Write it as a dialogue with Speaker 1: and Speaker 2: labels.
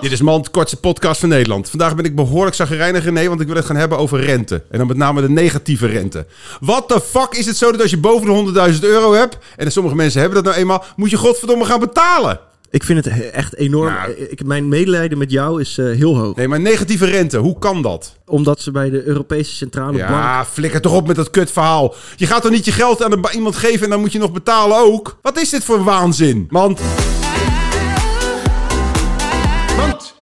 Speaker 1: Dit is Mand, kortste podcast van Nederland. Vandaag ben ik behoorlijk zagrijnig, René, want ik wil het gaan hebben over rente. En dan met name de negatieve rente. Wat de fuck is het zo dat als je boven de 100.000 euro hebt, en sommige mensen hebben dat nou eenmaal, moet je godverdomme gaan betalen?
Speaker 2: Ik vind het he- echt enorm.
Speaker 1: Nou.
Speaker 2: Ik, mijn medelijden met jou is eh, heel hoog.
Speaker 1: Nee, maar negatieve rente, hoe kan dat?
Speaker 2: Omdat ze bij de Europese Centrale Bank...
Speaker 1: Ja, flikker toch op met dat kutverhaal. Je gaat toch niet je geld aan iemand geven en dan moet je nog betalen ook? Wat is dit voor waanzin? Want